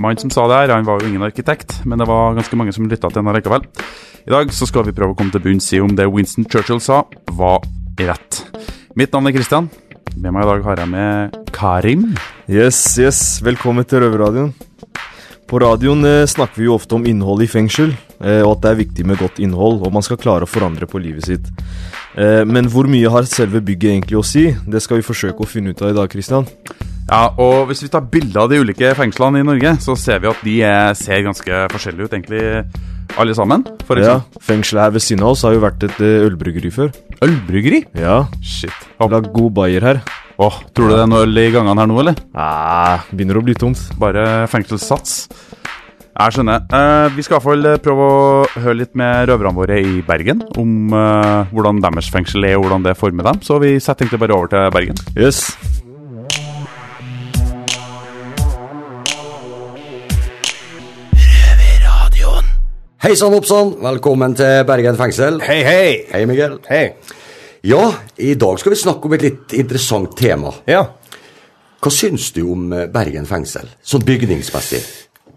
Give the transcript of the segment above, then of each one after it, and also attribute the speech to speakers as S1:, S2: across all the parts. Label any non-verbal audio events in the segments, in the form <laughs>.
S1: Mannen som sa det her, han var jo ingen arkitekt, men det var ganske mange som lytta til henne likevel. I dag så skal vi prøve å komme til bunns i om det Winston Churchill sa, var rett. Mitt navn er Christian. Med meg i dag har jeg med Karim.
S2: Yes, yes. Velkommen til Røverradioen. På radioen eh, snakker vi jo ofte om innhold i fengsel, eh, og at det er viktig med godt innhold, og man skal klare å forandre på livet sitt. Eh, men hvor mye har selve bygget egentlig å si? Det skal vi forsøke å finne ut av i dag, Christian.
S1: Ja, og Hvis vi tar bilder av de ulike fengslene i Norge, så ser vi at de er, ser ganske forskjellige ut, egentlig alle sammen. For
S2: Ja. Fengselet her ved siden av oss har jo vært et eh, ølbryggeri før.
S1: Ølbryggeri?
S2: Ja,
S1: Shit.
S2: lag god bayer her.
S1: Åh, Tror du det er noe øl i gangene her nå, eller?
S2: Nei, begynner å bli tomt.
S1: Bare fengselssats. Jeg skjønner. Eh, vi skal i hvert fall eh, prøve å høre litt med røverne våre i Bergen om eh, hvordan deres fengsel er og hvordan det former dem. Så vi setter egentlig bare over til Bergen.
S2: Yes.
S3: Hei sann, oppsann. Velkommen til Bergen fengsel.
S4: Hei, hei.
S3: Hei, Miguel.
S4: Hei.
S3: Ja, i dag skal vi snakke om et litt interessant tema.
S4: Ja.
S3: Hva syns du om eh, Bergen fengsel, sånn bygningsmessig?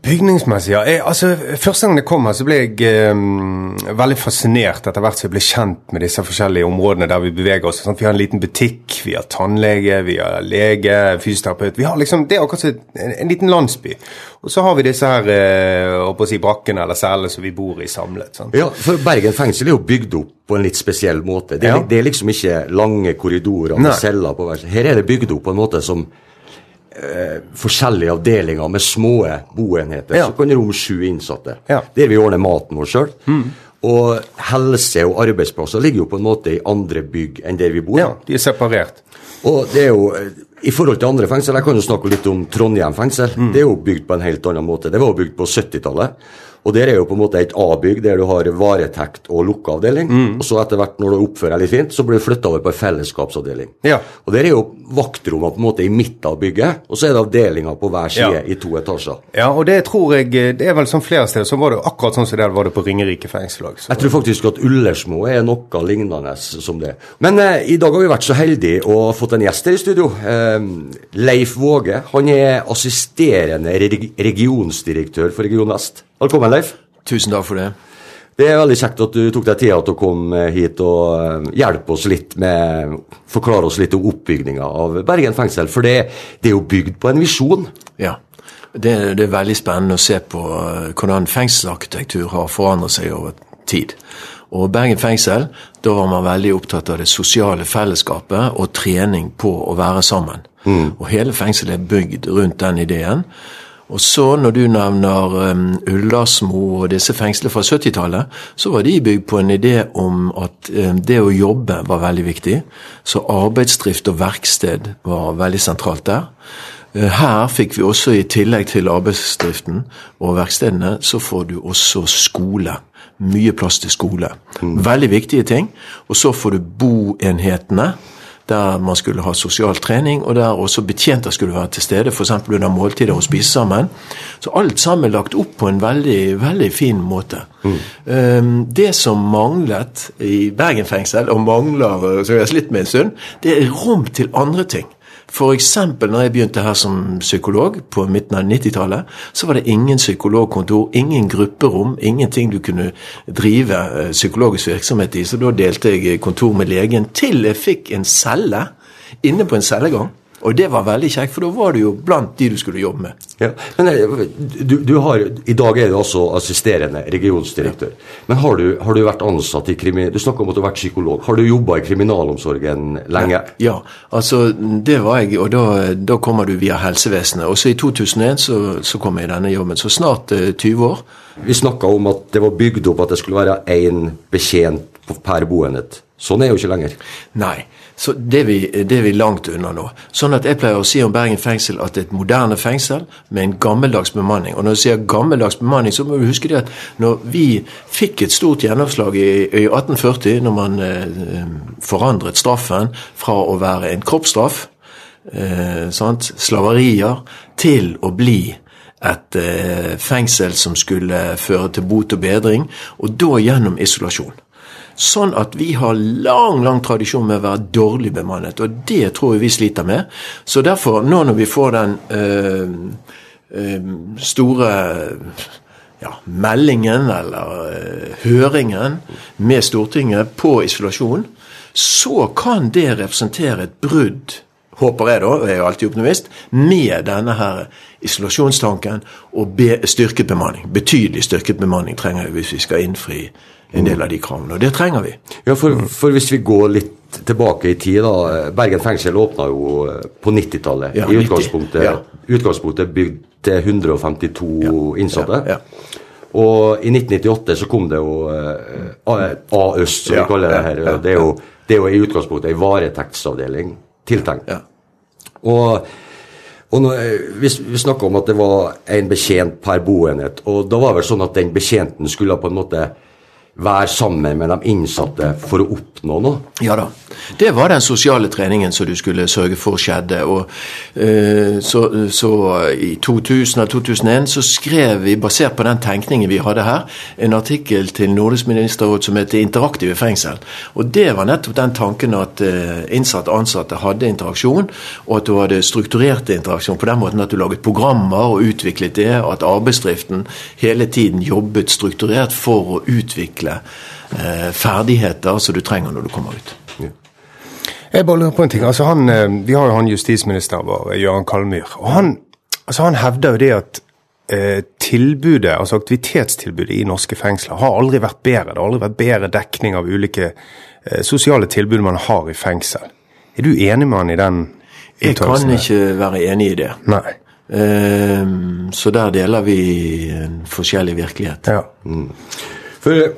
S4: Bygningsmessig, ja. Jeg, altså, første gang det kom her, så ble jeg eh, veldig fascinert etter hvert som jeg ble kjent med disse forskjellige områdene der vi beveger oss. Sånn, Vi har en liten butikk, vi har tannlege, vi har lege, fysioterapeut. Vi har liksom, Det er akkurat som en, en liten landsby. Og så har vi disse her eh, si, brakkene eller cellene som vi bor i samlet. Sant?
S3: Ja, for Bergen fengsel er jo bygd opp på en litt spesiell måte. Det
S4: Ja.
S3: det er liksom ikke lange korridorer med celler på hver side. Her er det bygd opp på en måte som eh, forskjellige avdelinger med små boenheter.
S4: Ja.
S3: Så kan det romme sju innsatte.
S4: Ja.
S3: Der vi ordner maten vår sjøl. Og helse- og arbeidsplasser ligger jo på en måte i andre bygg enn der vi bor.
S4: Ja, de er separert.
S3: Og det er jo, eh, I forhold til andre fengsel, jeg kan jo snakke litt om Trondheim fengsel.
S4: Mm.
S3: Det er jo bygd på en helt annen måte. Det var jo bygd på 70-tallet. Og der er jo på en måte et A-bygg der du har varetekt og lukkeavdeling.
S4: Mm.
S3: Og så etter hvert, når du oppfører deg litt fint, så blir du flytta over på en fellesskapsavdeling.
S4: Ja.
S3: Og der er jo vaktrommene på en måte i midten av bygget, og så er det avdelinger på hver side
S4: Ja.
S3: i to etasjer.
S4: Ja, og det tror jeg Det er vel som flere steder, så var det akkurat sånn som det var det på Ringerike fengselslag.
S3: Jeg tror faktisk at Ullersmo er noe lignende som det. Men eh, i dag har vi vært så heldige og fått en gjest her i studio. Eh, Leif Våge. Han er assisterende reg regionsdirektør for Region Vest. Velkommen, Leif.
S5: Tusen takk for det.
S3: Det er veldig kjekt at du tok deg tida til å komme hit og eh, hjelpe oss litt med Forklare oss litt om oppbygninga av Bergen fengsel. For det, det er jo bygd på en visjon.
S5: Ja. Det, det er veldig spennende å se på eh, hvordan fengselsarkitektur har forandret seg over tid. Og Bergen fengsel, da var man veldig opptatt av det sosiale fellesskapet og trening på å være sammen. Og hele fengselet er bygd rundt den ideen. Og så, når du nevner um, Ullersmo og disse fengslene fra 70-tallet, så var de bygd på en idé om at um, det å jobbe var veldig viktig. Så arbeidsdrift og verksted var veldig sentralt der. Uh, Her fikk vi også, i tillegg til arbeidsdriften og verkstedene, så får du også skole. Mye plass til skole. Veldig viktige ting. Og så får du boenhetene der man skulle ha sosial trening, og der også betjenter skulle være til stede, f.eks. under måltider og spise sammen. Så alt sammen lagt opp på en veldig, veldig fin måte. Um, det som manglet i Bergen fengsel, og mangler uh, som jeg har slitt med en stund, det er rom til andre ting. F.eks. når jeg begynte her som psykolog på midten av 90-tallet, så var det ingen psykologkontor, ingen grupperom, ingenting du kunne drive eh, psykologisk virksomhet i. Så da delte jeg kontor med legen til jeg fikk en celle inne på en cellegang. Og det var veldig kjekt, for da var du jo blant de du skulle jobbe med.
S3: Ja, men eh, du, du har, I dag er du altså assisterende regionsdirektør. Men har du, har du vært ansatt i krimi... Du snakker om at du har vært psykolog. Har du jobba i kriminalomsorgen lenge?
S5: Ja, altså det var jeg, og da, da kommer du via helsevesenet. Og så i 2001 så, så kom jeg i denne jobben. Så snart eh, 20 år.
S3: Vi snakka om at det var bygd opp at det skulle være én betjent på- per boenhet. Sånn er jo ikke lenger.
S5: Nei. Så det er, vi, det er vi langt unna nå. Sånn at jeg pleier å si om Bergen fengsel at det er et moderne fengsel med en gammeldags bemanning. Og når jeg sier gammeldags bemanning, så må du huske det at når vi fikk et stort gjennomslag i, i 1840, når man eh, forandret straffen fra å være en kroppsstraff, eh, sant, slaverier, til å bli et eh, fengsel som skulle føre til bot og bedring, og da gjennom isolasjon. Sånn at vi har lang lang tradisjon med å være dårlig bemannet, og det tror jeg vi sliter med. Så derfor, nå når vi får den øh, øh, store ja, meldingen eller øh, høringen med Stortinget på isolasjon, så kan det representere et brudd håper jeg da, og jeg er alltid optimist, med denne her isolasjonstanken og be, styrket bemanning. Betydelig styrket bemanning trenger vi hvis vi skal innfri en del av de kravene, og det trenger vi.
S3: Ja, for, for hvis vi går litt tilbake i tid, da. Bergen fengsel åpna jo eh, på 90-tallet.
S5: Ja,
S3: I
S5: 90,
S3: utgangspunktet,
S5: ja.
S3: utgangspunktet bygd til 152 innsatte.
S5: Ja, ja.
S3: Og i 1998 så kom det jo eh, A- A-øst, som vi kaller det her. Det er jo, det er jo i utgangspunktet ei varetektsavdeling tiltenkt.
S5: Ja.
S3: Og, og nå, eh, vi, vi snakka om at det var en betjent per boenhet. Og da var det vel sånn at den betjenten skulle på en måte være sammen med de innsatte for å oppnå noe.
S5: Ja da. Det var den sosiale treningen som du skulle sørge for skjedde. Og, uh, så, så i 2000 og 2001 så skrev vi, basert på den tenkningen vi hadde her, en artikkel til Nordisk ministerråd som heter 'Interaktive fengsel'. Og det var nettopp den tanken at uh, innsatte ansatte hadde interaksjon, og at du hadde strukturerte interaksjon på den måten at du laget programmer og utviklet det, og at arbeidsdriften hele tiden jobbet strukturert for å utvikle eh, ferdigheter som du trenger når du kommer ut.
S4: Jeg bare lurer på en ting. Altså han, eh, vi har jo han justisministeren vår, Jøran Kalmyr. og Han, altså han hevder jo det at eh, tilbudet, altså aktivitetstilbudet i norske fengsler har aldri vært bedre. Det har aldri vært bedre dekning av ulike eh, sosiale tilbud man har i fengsel. Er du enig med han i den
S5: Jeg kan ikke være enig i det.
S4: Nei.
S5: Um, så der deler vi en forskjellig virkelighet.
S4: Ja.
S3: For eh,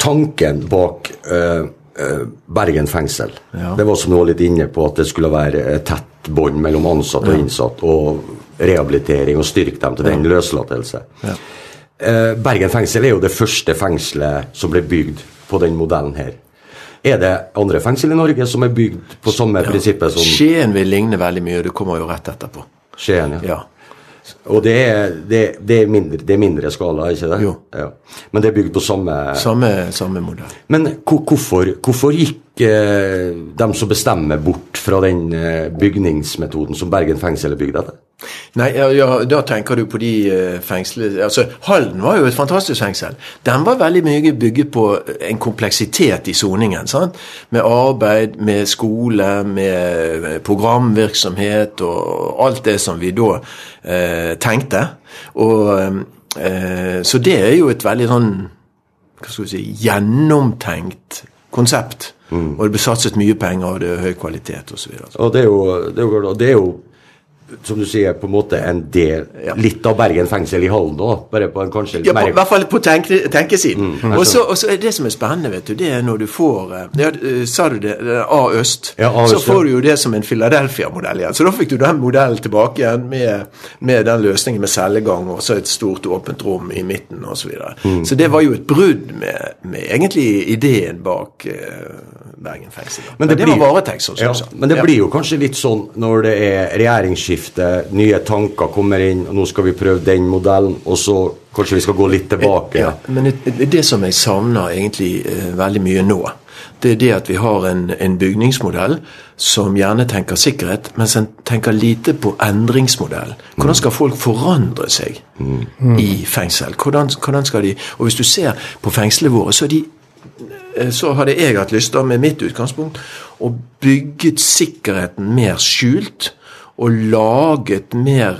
S3: tanken bak eh, eh, Bergen fengsel,
S5: Ja.
S3: det var som du var litt inne på, at det skulle være tett bånd mellom ansatt og innsatt, og rehabilitering og styrke dem til den løslatelse.
S5: Ja.
S3: Eh, Bergen fengsel er jo det første fengselet som ble bygd på den modellen her. Er det andre fengsel i Norge som er bygd på samme prinsippet som
S5: Skien vil ligne veldig mye, og du kommer jo rett etterpå.
S3: Skien? Ja.
S5: Ja.
S3: Og det er, det, det, er mindre, det er mindre skala, ikke det?
S5: Jo.
S3: Ja. Men det er bygd på samme
S5: Samme, samme modell.
S3: Men hvorfor, hvorfor gikk eh, de som bestemmer, bort fra den eh, bygningsmetoden som Bergen fengsel er bygd etter?
S5: Nei, ja, Da tenker du på de eh, fengslene altså, Halden var jo et fantastisk fengsel. Den var veldig mye bygget på en kompleksitet i soningen. sant? Med arbeid, med skole, med programvirksomhet og alt det som vi da eh, tenkte. Og, eh, så det er jo et veldig sånn hva skal vi si, gjennomtenkt konsept. Og det ble satset mye penger, og det er høy kvalitet osv.
S3: Og det er jo, det er jo, og det er jo som du sier, på en måte en del
S5: Ja.
S3: Litt av Bergen fengsel i Halden òg, bare på en kanskje
S5: Ja, i hvert fall på tenke, tenkesiden.
S3: Mm,
S5: og, så, er det som er spennende, vet du, det er når du får eh, ja, eh, Sa du det? det er A-øst.
S3: Ja, A-øst,
S5: så får du jo det som en Philadelphia-modell igjen. Så da fikk du den modellen tilbake igjen med, med den løsningen med cellegang og så et stort åpent rom i midten osv. Så, videre.
S3: Mm.
S5: så det var jo et brudd med, med egentlig ideen bak uh, Bergen fengsel. da. Men det,
S3: blir-
S5: var varetekt, sånn
S3: ja. Men det blir jo kanskje litt sånn når det er regjeringsskifte, nye tanker kommer inn, og nå skal vi prøve den modellen, og så kanskje vi skal gå litt tilbake.
S5: Ja, men det, som jeg savner egentlig eh, veldig mye nå, det er det at vi har en, en bygningsmodell som gjerne tenker sikkerhet, men en tenker lite på endringsmodell. Hvordan skal folk forandre seg i fengsel? Hvordan, hvordan skal de Og hvis du ser på fengslene våre, så er de eh, så hadde jeg hatt lyst da, med mitt utgangspunkt, å bygge sikkerheten mer skjult, og laget mer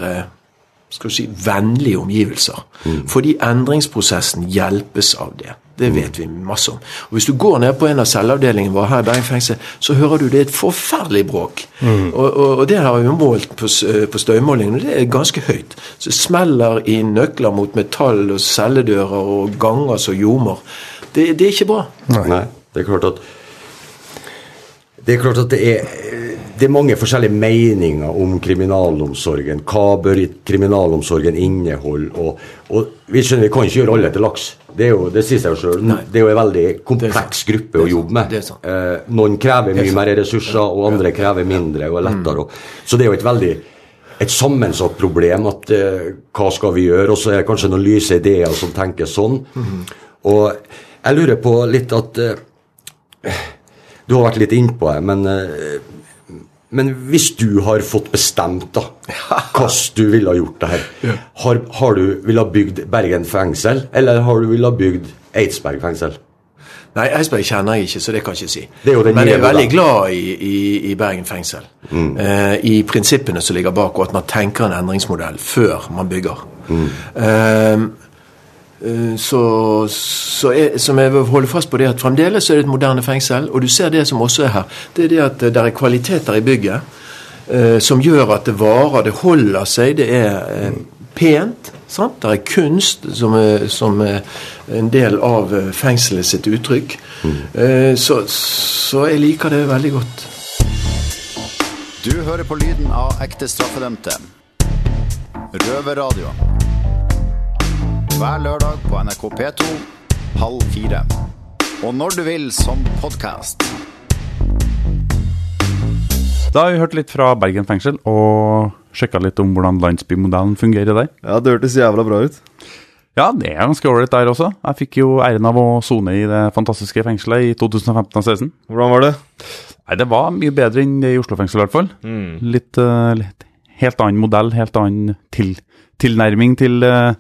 S5: skal du si, vennlige omgivelser. Fordi endringsprosessen hjelpes av det. Det vet vi masse om. Og Hvis du går ned på en av celleavdelingene våre her i Bergen fengsel, så hører du det er et forferdelig bråk. Og, og, og det har vi målt på, eh, på støymålingen, og det er ganske høyt. Så det smeller i nøkler mot metall og celledører og ganger som ljomer. Det, det er ikke bra.
S3: Nei. Det er klart at det er klart at det er, det er mange forskjellige meninger om kriminalomsorgen. Hva bør kriminalomsorgen inneholde? Og, og vi skjønner, vi kan ikke gjøre alle til laks. Det, er jo, det sier seg jo sjøl. Det er jo en veldig kompleks gruppe å jobbe med. Eh, noen krever
S5: er
S3: mye mer ressurser, og andre krever mindre og er lettere. Så det er jo et veldig et sammensatt problem. at eh, Hva skal vi gjøre? Og så er det kanskje noen lyse ideer som tenker sånn. Og jeg lurer på litt at eh, Du har vært litt innpå det, men eh, men hvis du har fått bestemt da, <laughs> hvordan du ville ha gjort det her, har, har du ville ha bygd Bergen fengsel, eller har du ville ha bygd Eidsberg fengsel?
S5: Nei, Eidsberg kjenner jeg ikke, så det kan jeg ikke si. Men jeg er veldig glad i, i, i Bergen fengsel. Eh, I prinsippene som ligger bak, og at man tenker en endringsmodell før man bygger. Mm. eh, så, så jeg, som jeg vil holde fast på det at fremdeles er det et moderne fengsel, og du ser det som også er her. Det er det at det er kvaliteter i bygget eh, som gjør at det varer, det holder seg, det er eh, pent. Sant? Det er kunst som er, som er en del av eh, fengselet sitt uttrykk. Eh, så, så jeg liker det veldig godt.
S6: Du hører på lyden av ekte straffedømte. Røverradio. Hver lørdag på NRK P2 halv fire. Og når du vil som podkast.
S1: Da har vi hørt litt fra Bergen fengsel og sjekka litt om hvordan landsbymodellen fungerer der.
S2: Ja, det hørtes jævla bra ut.
S1: Ja, det er ganske ålreit der også. Jeg fikk jo æren av å sone i det fantastiske fengselet i 2015 og 2016.
S2: Hvordan var det?
S1: Nei, det var mye bedre enn det i Oslo fengsel, i hvert fall. Litt, eh, litt helt annen modell, helt annen til, tilnærming til eh,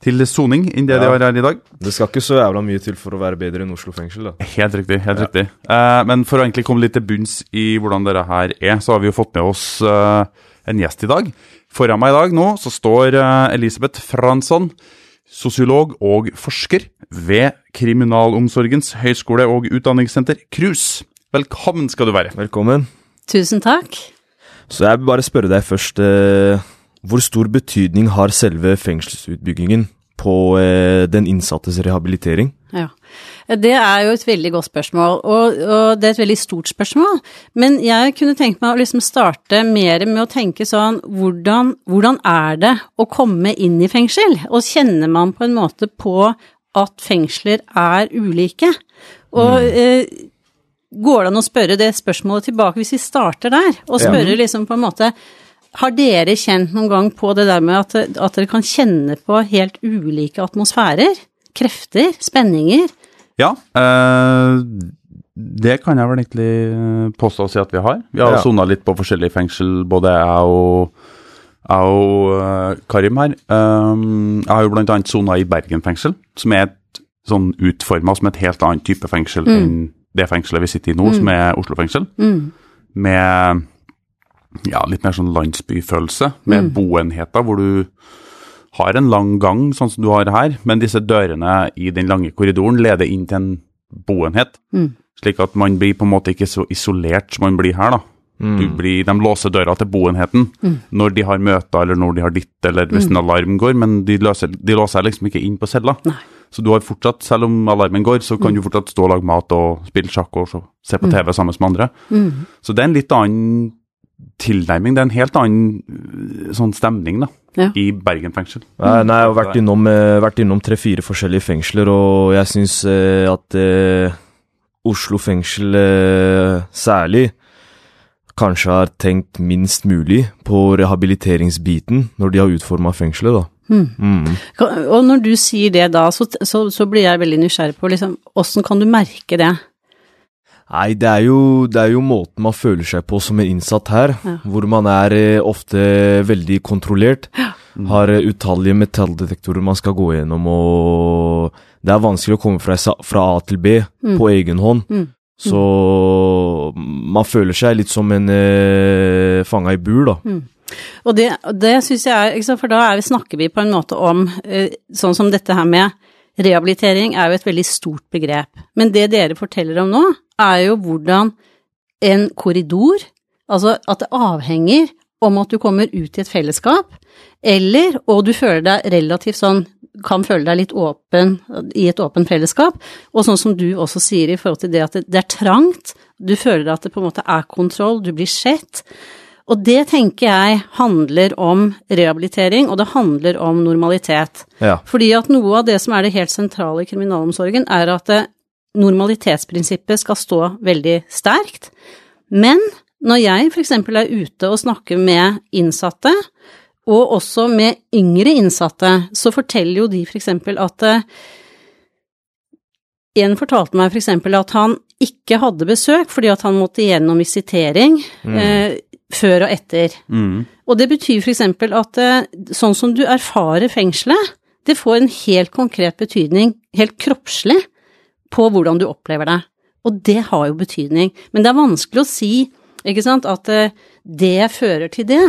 S1: til soning enn det de har her i dag.
S2: Det skal ikke så jævla mye til for å være bedre enn Oslo fengsel, da.
S1: Helt riktig. helt riktig. Uh, men for å egentlig komme litt til bunns i hvordan dette her er, så har vi jo fått med oss uh, en gjest i dag. Foran meg i dag nå så står uh, Elisabeth Fransson, sosiolog og forsker ved Kriminalomsorgens høgskole- og utdanningssenter KRUS. Velkommen skal du være.
S2: Velkommen.
S7: Tusen takk.
S2: Så jeg vil bare spørre deg først eh, Hvor stor betydning har selve fengselsutbyggingen på eh, den innsattes rehabilitering?
S7: Ja. Det er jo et veldig godt spørsmål, og, og det er et veldig stort spørsmål. Men jeg kunne tenkt meg å liksom starte mer med å tenke sånn hvordan, hvordan er det å komme inn i fengsel? Og kjenner man på en måte på at fengsler er ulike? Og eh, går det an å spørre det spørsmålet tilbake, hvis vi starter der, og spørre liksom på en måte har dere kjent noen gang på det der med at, at dere kan kjenne på helt ulike atmosfærer? Krefter? Spenninger?
S1: Ja, Øh, det kan jeg vel egentlig eh, påstå å si at vi har. Vi har
S2: Ja.
S1: sona litt på forskjellige fengsel, både jeg og, jeg og eh, Karim her. Jeg har jo blant annet sona i Bergen fengsel, som er et sånn utforma som et helt annet type fengsel enn det fengselet vi sitter i nå, som er Oslo fengsel. Med ja, litt mer sånn landsbyfølelse, med boenheter hvor du har en lang gang, sånn som du har her, men disse dørene i den lange korridoren leder inn til en boenhet. Slik at man blir på en måte ikke så isolert som man blir her, da. Du blir, de låser døra til boenheten når de har møter, eller når de har ditt, eller hvis en alarm går, men de, løser, de låser liksom ikke inn på cella. Så du har fortsatt, selv om alarmen går, så kan du fortsatt stå og lage mat og spille sjakk og så, se på TV sammen med andre. Så det er en litt annen tilnærming, det er en helt annen øh, sånn stemning da,
S7: Ja.
S1: i Bergen fengsel.
S2: Nei, nei, jeg har vært innom, eh, innom tre-fire forskjellige fengsler, og jeg syns eh, at eh, Oslo fengsel eh, særlig kanskje har tenkt minst mulig på rehabiliteringsbiten når de har utforma fengselet, da. Mm.
S7: Kan- Og når du sier det da, så, så, så blir jeg veldig nysgjerrig på liksom, åssen kan du merke det?
S2: Nei, det er, jo, det er jo måten man føler seg på som en innsatt her, hvor man er eh, ofte veldig kontrollert. Har eh, utallige metalldetektorer man skal gå gjennom, og det er vanskelig å komme fra, fra A til B på egen hånd. Så man føler seg litt som en eh, fanga i bur, da.
S7: Og det, det syns jeg er For da er vi, snakker vi på en måte om eh, sånn som dette her med rehabilitering er jo et veldig stort begrep, men det dere forteller om nå, er jo hvordan en korridor, altså at det avhenger om at du kommer ut i et fellesskap, eller, og du føler deg relativt sånn, kan føle deg litt åpen i et åpent fellesskap, og sånn som du også sier i forhold til det at det, det er trangt, du føler at det på en måte er kontroll, du blir sett. Og det tenker jeg handler om rehabilitering, og det handler om normalitet.
S2: Ja.
S7: Fordi at noe av det som er det helt sentrale i kriminalomsorgen, er at normalitetsprinsippet skal stå veldig sterkt. Men når jeg f.eks. er ute og snakker med innsatte, og også med yngre innsatte, så forteller jo de f.eks. at eh, En fortalte meg f.eks. at han ikke hadde besøk fordi at han måtte gjennom visitering eh, før og etter. Og det betyr f.eks. at eh, sånn som du erfarer fengselet, det får en helt konkret betydning, helt kroppslig, på hvordan du opplever det. Og det har jo betydning. Men det er vanskelig å si, ikke sant, at eh, det fører til det.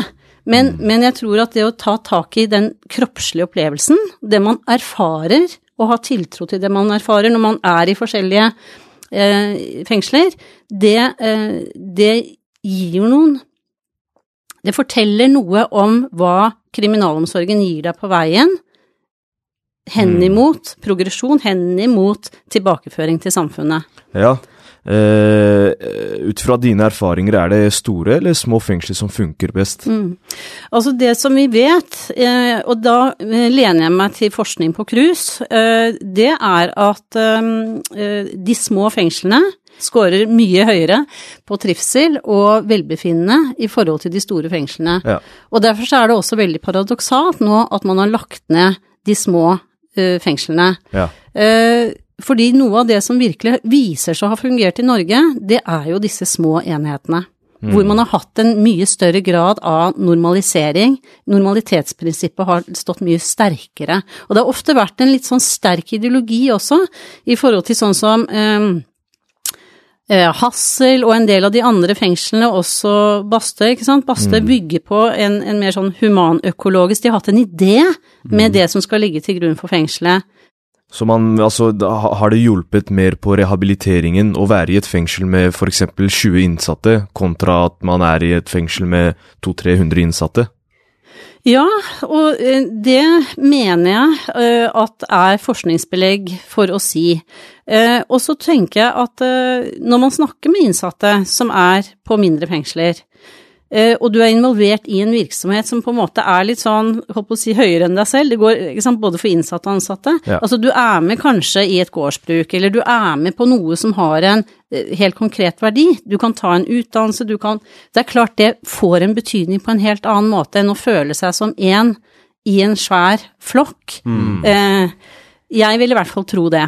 S7: Men, men jeg tror at det å ta tak i den kroppslige opplevelsen, det man erfarer, og ha tiltro til det man erfarer når man er i forskjellige eh, fengsler, det, eh, det gir jo noen Det forteller noe om hva kriminalomsorgen gir deg på veien, henimot mm. progresjon, henimot tilbakeføring til samfunnet.
S2: Ja. Eh, ut fra dine erfaringer, er det store eller små fengsler som funker best?
S7: Altså det som vi vet, eh, og da eh, lener jeg meg til forskning på KRUS, eh, det er at eh, de små fengslene skårer mye høyere på trivsel og velbefinnende i forhold til de store fengslene.
S2: Ja.
S7: Og derfor så er det også veldig paradoksalt nå at man har lagt ned de små uh, fengslene.
S2: Ja.
S7: Uh, fordi noe av det som virkelig viser seg å ha fungert i Norge, det er jo disse små enhetene. Hvor man har hatt en mye større grad av normalisering. Normalitetsprinsippet har stått mye sterkere. Og det har ofte vært en litt sånn sterk ideologi også, i forhold til sånn som eh, Hassel og en del av de andre fengslene, også Bastøy, ikke sant. Bastøy bygger på en, en mer sånn humanøkologisk De har hatt en idé med det som skal ligge til grunn for fengselet.
S2: Så man, altså, har det hjulpet mer på rehabiliteringen å være i et fengsel med f.eks. 20 innsatte, kontra at man er i et fengsel med 200-300 innsatte?
S7: Ja, og eh, det mener jeg eh, at er forskningsbelegg for å si. Eh, Og så tenker jeg at når man snakker med innsatte som er på mindre fengsler, og du er involvert i en virksomhet som på en måte er litt sånn, holdt på å si, høyere enn deg selv, det går sant, både for innsatte og ansatte.
S2: Ja.
S7: Altså du er med kanskje i et gårdsbruk, eller du er med på noe som har en eh, helt konkret verdi. Du kan ta en utdannelse, du kan Det er klart det får en betydning på en helt annen måte enn å føle seg som én i en svær flokk. Mm. jeg vil i hvert fall tro det.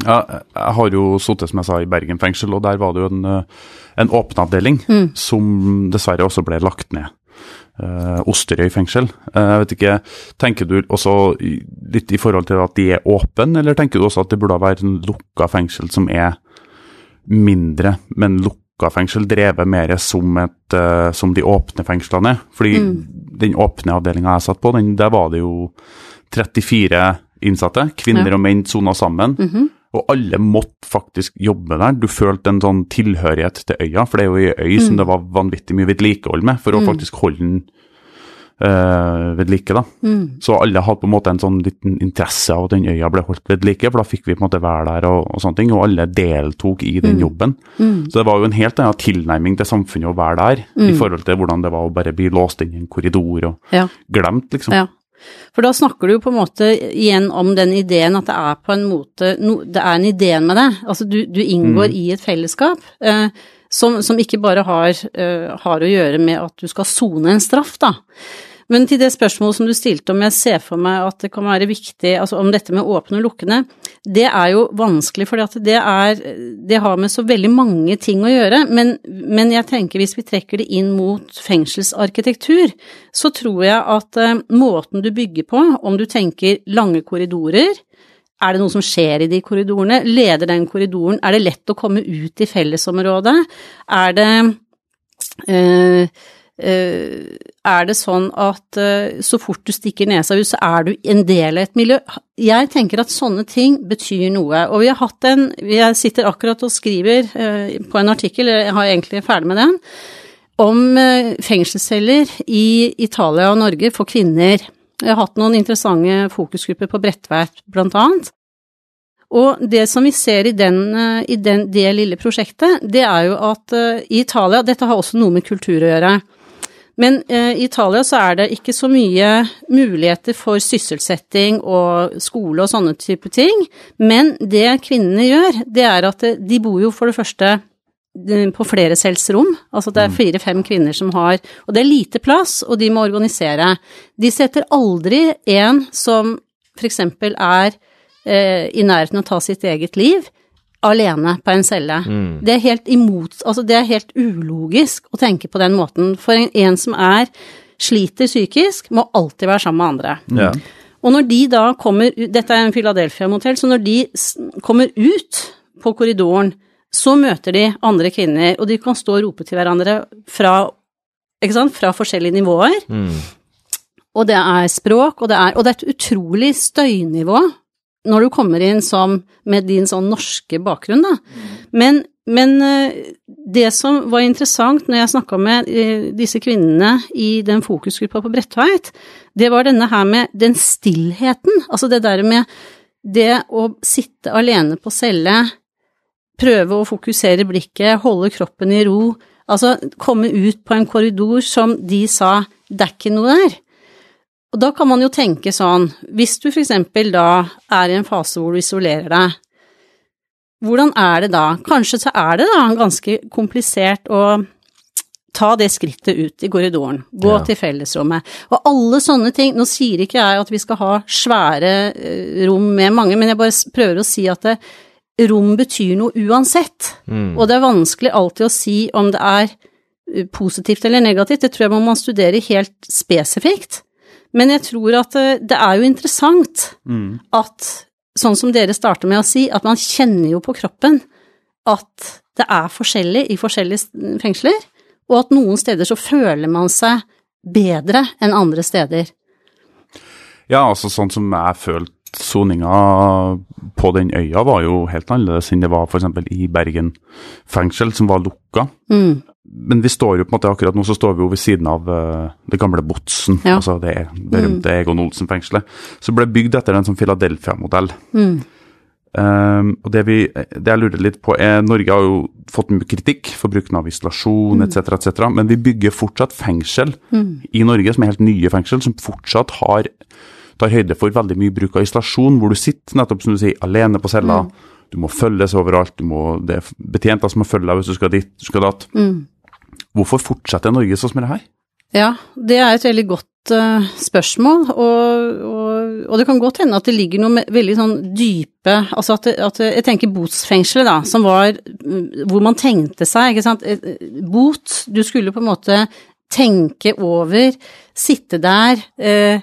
S1: Ja, jeg har jo sittet, som jeg sa, i Bergen fengsel, og der var det jo en, eh, en åpen avdeling som dessverre også ble lagt ned. Uh, Osterøy fengsel. Uh, jeg vet ikke, Tenker du også litt i forhold til at de er åpne, eller tenker du også at det burde være en lukka fengsel som er mindre, men lukka fengsel drevet mer som, et, uh, som de åpne fengslene er? Fordi den åpne avdelinga jeg satt på, den, der var det jo 34 innsatte. Kvinner
S7: Ja.
S1: og menn sona sammen. Og alle måtte faktisk jobbe der. Du følte en sånn tilhørighet til øya, for det er jo ei øy som det var vanvittig mye vedlikehold med, for å faktisk holde den øh, ved like. da. Så alle hadde på en måte en sånn liten interesse av at den øya ble holdt ved like, for da fikk vi på en måte være der og, og sånne ting, og alle deltok i den jobben. Så det var jo en helt annen tilnærming til samfunnet å være der, i forhold til hvordan det var å bare bli låst inn i en korridor og
S7: Ja.
S1: glemt, liksom.
S7: Ja. For da snakker du jo på en måte igjen om den ideen at det er på en måte no, Det er en idé med det. Altså du, du inngår i et fellesskap eh, som, som ikke bare har, eh, har å gjøre med at du skal sone en straff, da. Men til det spørsmålet som du stilte om jeg ser for meg at det kan være viktig, altså om dette med åpne og lukkende, det er jo vanskelig, for det Det har med så veldig mange ting å gjøre. Men, men jeg tenker hvis vi trekker det inn mot fengselsarkitektur, så tror jeg at eh, måten du bygger på, om du tenker lange korridorer, er det noe som skjer i de korridorene? Leder den korridoren? Er det lett å komme ut i fellesområdet? Er det eh, er det sånn at eh, så fort du stikker nesa ut, så er du en del av et miljø? Jeg tenker at sånne ting betyr noe. Og vi har hatt en Jeg sitter akkurat og skriver eh, på en artikkel, jeg har egentlig ferdig med den, om eh, fengselsceller i Italia og Norge for kvinner. Jeg har hatt noen interessante fokusgrupper på Bredtveit, blant annet. Og det som vi ser i, den, eh, i den, det lille prosjektet, det er jo at i Italia Dette har også noe med kultur å gjøre. Men uh, i Italia så er det ikke så mye muligheter for sysselsetting og skole og sånne type ting. Men det kvinnene gjør, det er at de bor jo for det første på flere cellsrom. Altså det er fire-fem kvinner som har Og det er lite plass, og de må organisere. De setter aldri en som eksempel er eh, i nærheten av å ta sitt eget liv, alene på en celle.
S2: Mm.
S7: Det er helt imot Altså, det er helt ulogisk å tenke på den måten. For en, en som er sliter psykisk, må alltid være sammen med andre.
S1: Ja.
S7: Og når de da kommer Dette er en Philadelphia-motell, så når de kommer ut på korridoren, så møter de andre kvinner, og de kan stå og rope til hverandre fra, fra forskjellige nivåer.
S2: Mm.
S7: Og det er språk, og det er, og det er et utrolig støynivå når du kommer inn som med din sånn norske bakgrunn, da. Men, men eh, det som var interessant når jeg snakka med eh, disse kvinnene i den fokusgruppa på Bredtveit, det var denne her med den stillheten. Altså det der med det å sitte alene på celle, prøve å fokusere blikket, holde kroppen i ro, altså komme ut på en korridor som de sa det er ikke noe der. Og da kan man jo tenke sånn, hvis du for eksempel da er i en fase hvor du isolerer deg, hvordan er det da? Kanskje så er det da ganske komplisert å ta det skrittet ut i korridoren, gå
S2: Ja.
S7: til fellesrommet, og alle sånne ting. Nå sier ikke jeg at vi skal ha svære eh, rom med mange, men jeg bare prøver å si at det, rom betyr noe uansett.
S2: Mm.
S7: Og det er vanskelig alltid å si om det er eh, positivt eller negativt, det tror jeg man må studere helt spesifikt. Men jeg tror at eh, det er jo interessant at, sånn som dere starter med å si, at man kjenner jo på kroppen at det er forskjellig i forskjellige fengsler, og at noen steder så føler man seg bedre enn andre steder.
S1: Ja, altså sånn som jeg følte soninga på den øya var jo helt annerledes enn det var f.eks. i Bergen fengsel, som var lukka.
S7: Mm.
S1: Men vi står jo på en måte akkurat nå så står vi jo ved siden av eh, det gamle Botsen,
S7: Ja.
S1: altså det berømte Egon Olsen-fengselet. som ble bygd etter en sånn Philadelphia-modell.
S7: Mm.
S1: Um, og det, vi, det jeg lurer litt på er, Norge har jo fått mye kritikk for bruken av isolasjon
S7: Mm.
S1: etc., etc., men vi bygger fortsatt fengsel i Norge som er helt nye fengsel, som fortsatt har, tar høyde for veldig mye bruk av isolasjon, hvor du sitter nettopp som du sier, alene på cella. Du må følges overalt, du må, det er betjenter som må følge deg hvis du skal dit, du skal datt.
S7: Mm.
S1: Hvorfor fortsetter Norge sånn som det her?
S7: Ja, det er et veldig godt uh, spørsmål, og, og, og det kan godt hende at det ligger noe veldig sånn dype Altså at, det, at det, jeg tenker botsfengselet, da, som var mm, hvor man tenkte seg, ikke sant. Bot, du skulle på en måte tenke over, sitte der. Uh,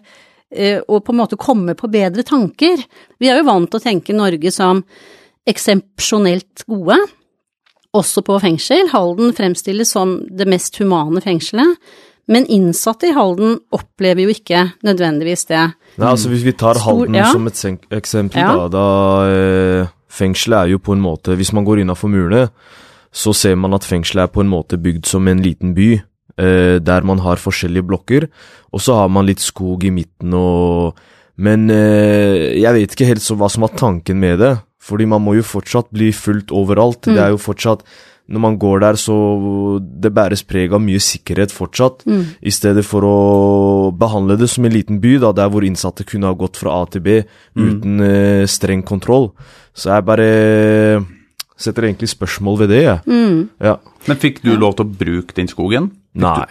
S7: og på en måte komme på bedre tanker. Vi er jo vant til å tenke Norge som eksepsjonelt gode, også på fengsel. Halden fremstilles som det mest humane fengselet. Men innsatte i Halden opplever jo ikke nødvendigvis det.
S2: Nei, altså Hvis vi tar
S7: Stor-
S2: Halden
S7: ja.
S2: som et eksempel,
S7: Ja.
S2: da, da eh, Fengselet er jo på en måte Hvis man går innafor murene, så ser man at fengselet er på en måte bygd som en liten by, eh, der man har forskjellige blokker, og så har man litt skog i midten og Men eh, jeg vet ikke helt så hva som var tanken med det, fordi man må jo fortsatt bli fulgt overalt. Det er jo fortsatt når man går der, så det bæres preg av mye sikkerhet fortsatt, i stedet for å behandle det som en liten by, da, der hvor innsatte kunne ha gått fra A til B uten eh, streng kontroll. Så jeg bare setter egentlig spørsmål ved det, jeg.
S7: Mm.
S2: Ja.
S1: Men fikk du lov til å bruke den skogen?
S2: Nei.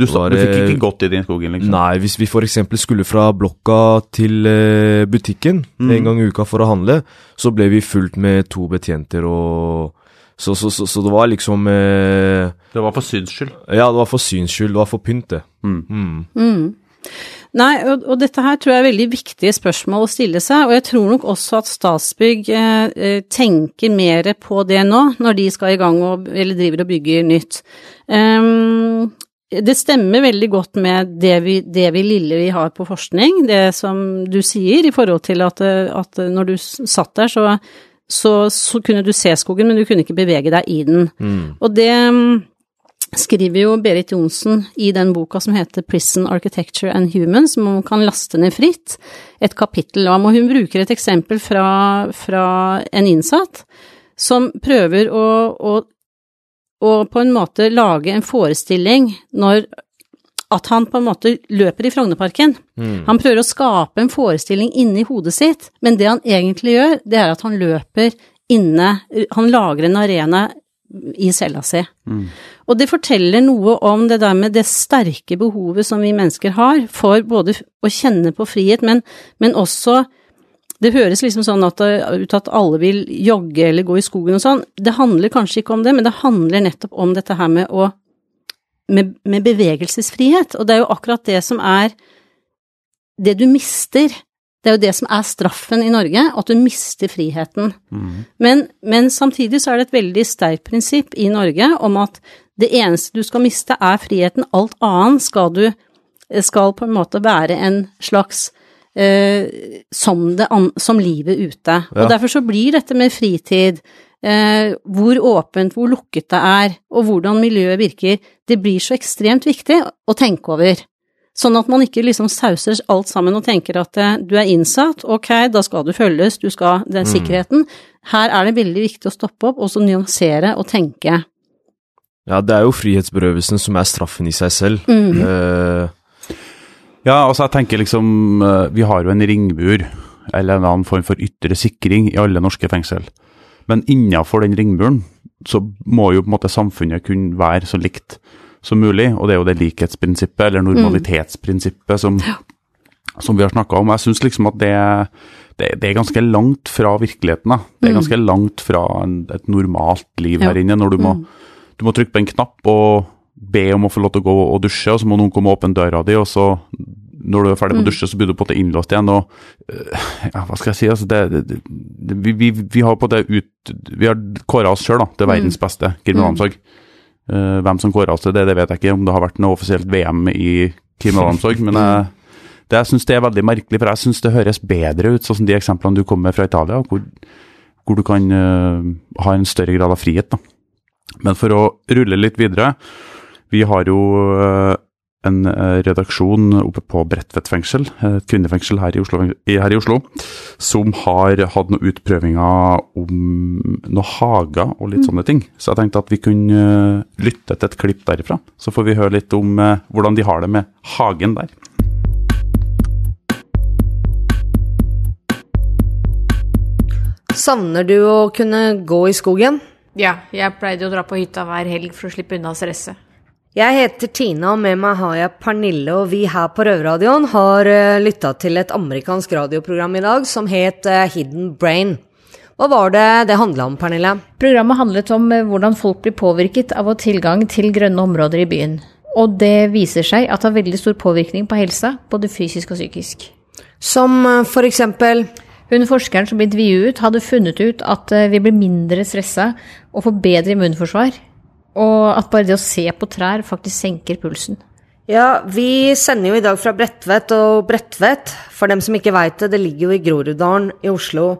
S1: Du, du,
S2: Var
S1: du fikk ikke gått i den skogen, liksom?
S2: Nei, hvis vi eksempel skulle fra blokka til eh, butikken
S1: Mm.
S2: en gang i uka for å handle, så ble vi fulgt med to betjenter og Så, så, så, så det var liksom eh,
S1: Det var for syns skyld.
S2: Ja, det var for syns skyld, det var for pynt, det.
S1: Mm.
S2: Mm.
S7: Nei, og, og dette her tror jeg er veldig viktige spørsmål å stille seg, og jeg tror nok også at Statsbygg eh, eh, tenker mer på det nå, når de skal i gang og, eller driver og bygger nytt. Um, det stemmer veldig godt med det vi, det vi lille vi har på forskning, det som du sier, i forhold til at, at når du satt der, så, så, så, kunne du se skogen, men du kunne ikke bevege deg i den. Og det mm, skriver jo Berit Johnsen i den boka som heter Prison Architecture and Humans, som man kan laste ned fritt, et kapittel om, og hun bruker et eksempel fra, fra en innsatt som prøver å, å å, på en måte lage en forestilling når at han på en måte løper i Frognerparken. Han prøver å skape en forestilling inni hodet sitt, men det han egentlig gjør, det er at han løper inne Han lager en arena i cella si. Og det forteller noe om det der med det sterke behovet som vi mennesker har for både å kjenne på frihet, men, men også det høres liksom sånn at, ut at alle vil jogge eller gå i skogen og sånn. Det handler kanskje ikke om det, men det handler nettopp om dette her med å med, med bevegelsesfrihet. Og det er jo akkurat det som er det du mister. Det er jo det som er straffen i Norge, at du mister friheten. Men, men samtidig så er det et veldig sterkt prinsipp i Norge om at det eneste du skal miste, er friheten. Alt annet skal du skal på en måte være en slags eh, som, det, som livet ute.
S2: Ja.
S7: Og derfor så blir dette med fritid, eh, hvor åpent, hvor lukket det er, og hvordan miljøet virker, det blir så ekstremt viktig å tenke over. Sånn at man ikke liksom sauser alt sammen og tenker at eh, du er innsatt, ok, da skal du følges, du skal den sikkerheten. Her er det veldig viktig å stoppe opp og så nyansere og tenke.
S2: Ja, det er jo frihetsberøvelsen som er straffen i seg selv. Eh,
S1: Ja, altså jeg tenker liksom eh, Vi har jo en ringbur, eller en annen form for ytre sikring, i alle norske fengsel. Men innenfor den ringburen så må jo på en måte samfunnet kunne være så likt som mulig, og det er jo det likhetsprinsippet, eller normalitetsprinsippet, som, som vi har snakka om. Jeg syns liksom at det, det, det er ganske langt fra virkeligheten. Da. Det er ganske langt fra en, et normalt liv her inne, når du må, du må trykke på en knapp og be om å få lov til å gå og dusje, og så må noen komme og åpne døra di, og så når du er ferdig med å dusje, så blir du på en måte innlåst igjen. og øh, ja, Hva skal jeg si? altså det, det, det, vi, vi, vi har på det ut, vi har kåra oss sjøl til verdens beste kriminalomsorg. Eh, hvem som kåra oss til det, det vet jeg ikke, om det har vært noe offisielt VM i kriminalomsorg. men jeg, det, jeg syns det er veldig merkelig, for jeg syns det høres bedre ut, sånn som de eksemplene du kom med fra Italia, hvor, hvor du kan uh, ha en større grad av frihet. da. Men for å rulle litt videre, vi har jo øh, en øh, redaksjon oppe på Bredtvet fengsel, et kvinnefengsel her i, Oslo, her i Oslo, som har hatt noen utprøvinger om noen hager og litt sånne ting. Så jeg tenkte at vi kunne øh, lytte til et klipp derifra, så får vi høre litt om øh, hvordan de har det med hagen der.
S8: Savner du å kunne gå i skogen?
S9: Ja, jeg pleide å dra på hytta hver helg for å slippe unna stresset.
S8: Jeg heter Tina, og med meg har jeg Pernille, og vi her på Røverradioen har uh, lytta til et amerikansk radioprogram i dag som het eh, Hidden Brain. Hva var det det handla om, Pernille?
S9: Programmet handlet om eh, hvordan folk blir påvirket av å ha tilgang til grønne områder i byen. Og det viser seg at det har veldig stor påvirkning på helsa, både fysisk og psykisk.
S8: Som eh, for eksempel
S9: Hun forskeren som ble intervjuet, hadde funnet ut at eh, vi blir mindre stressa og får bedre immunforsvar. Og at bare det å se på trær faktisk senker pulsen.
S8: Ja, vi sender jo i dag fra Bredtvet, og Bredtvet, for dem som ikke veit det, det ligger jo i Groruddalen i Oslo.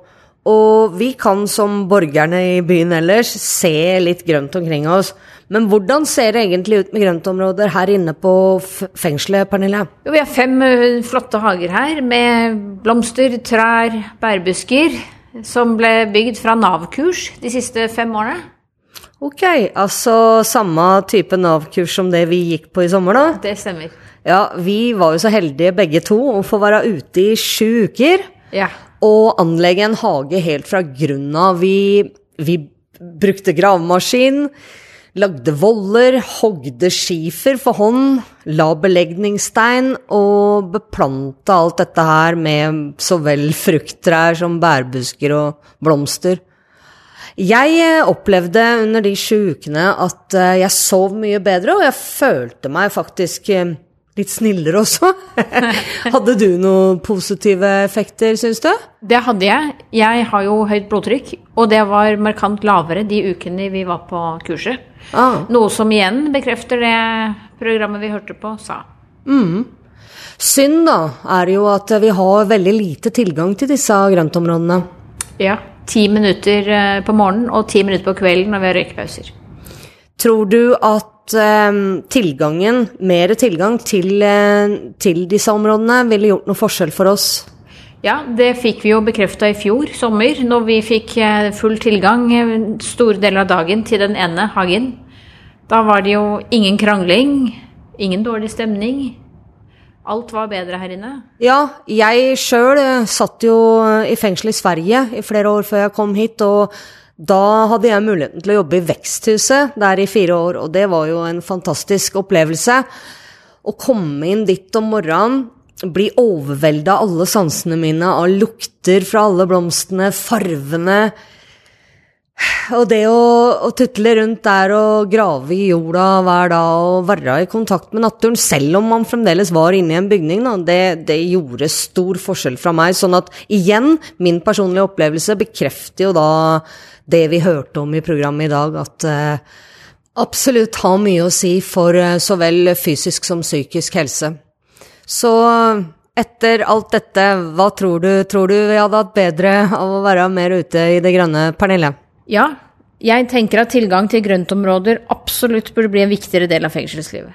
S8: Og vi kan som borgerne i byen ellers se litt grønt omkring oss. Men hvordan ser det egentlig ut med grøntområder her inne på fengselet, Pernille?
S9: Jo, vi har fem flotte hager her med blomster, trær, bærbusker, som ble bygd fra Nav-kurs de siste fem årene.
S8: Ok, altså samme type Nav-kurs som det vi gikk på i sommer, da?
S9: Det stemmer.
S8: Ja, vi var jo så heldige begge to å få være ute i sju uker.
S9: Ja.
S8: og anlegge en hage helt fra grunnen av. Vi, vi brukte gravemaskin, lagde voller, hogde skifer for hånd, la belegningsstein og beplanta alt dette her med så vel frukttrær som bærbusker og blomster. Jeg eh, opplevde under de sju ukene at eh, jeg sov mye bedre, og jeg følte meg faktisk eh, litt snillere også. <laughs> Hadde du noen positive effekter, syns du?
S9: Det hadde jeg. Jeg har jo høyt blodtrykk, og det var markant lavere de ukene vi var på kurset.
S8: Ah.
S9: Noe som igjen bekrefter det programmet vi hørte på, sa.
S8: Synd da, er jo at vi har veldig lite tilgang til disse grøntområdene.
S9: Ja. Ti minutter eh, på morgenen og ti minutter på kvelden når vi har røykepauser.
S8: Tror du at eh, tilgangen, mer tilgang til, eh, til disse områdene, ville gjort noe forskjell for oss?
S9: Ja, det fikk vi jo bekrefta i fjor sommer, når vi fikk full tilgang store deler av dagen til den ene hagen. Da var det jo ingen krangling, ingen dårlig stemning. Alt var bedre her inne.
S8: Ja, jeg sjøl satt jo i fengsel i Sverige i flere år før jeg kom hit, og da hadde jeg muligheten til å jobbe i Veksthuset der i fire år, og det var jo en fantastisk opplevelse. Å komme inn dit om morgenen, bli overvelda av alle sansene mine, av lukter fra alle blomstene, farvene og det å, å tutle rundt der og grave i jorda hver dag og være i kontakt med naturen, selv om man fremdeles var inne i en bygning, da, det, det, gjorde stor forskjell fra meg. Sånn at igjen, min personlige opplevelse bekrefter jo da det vi hørte om i programmet i dag, at uh, absolutt har mye å si for uh, så vel fysisk som psykisk helse. Så etter alt dette, hva tror du? Tror du vi hadde hatt bedre av å være mer ute i det grønne, Pernille?
S9: Ja, jeg tenker at tilgang til grøntområder absolutt burde bli en viktigere del av fengselslivet.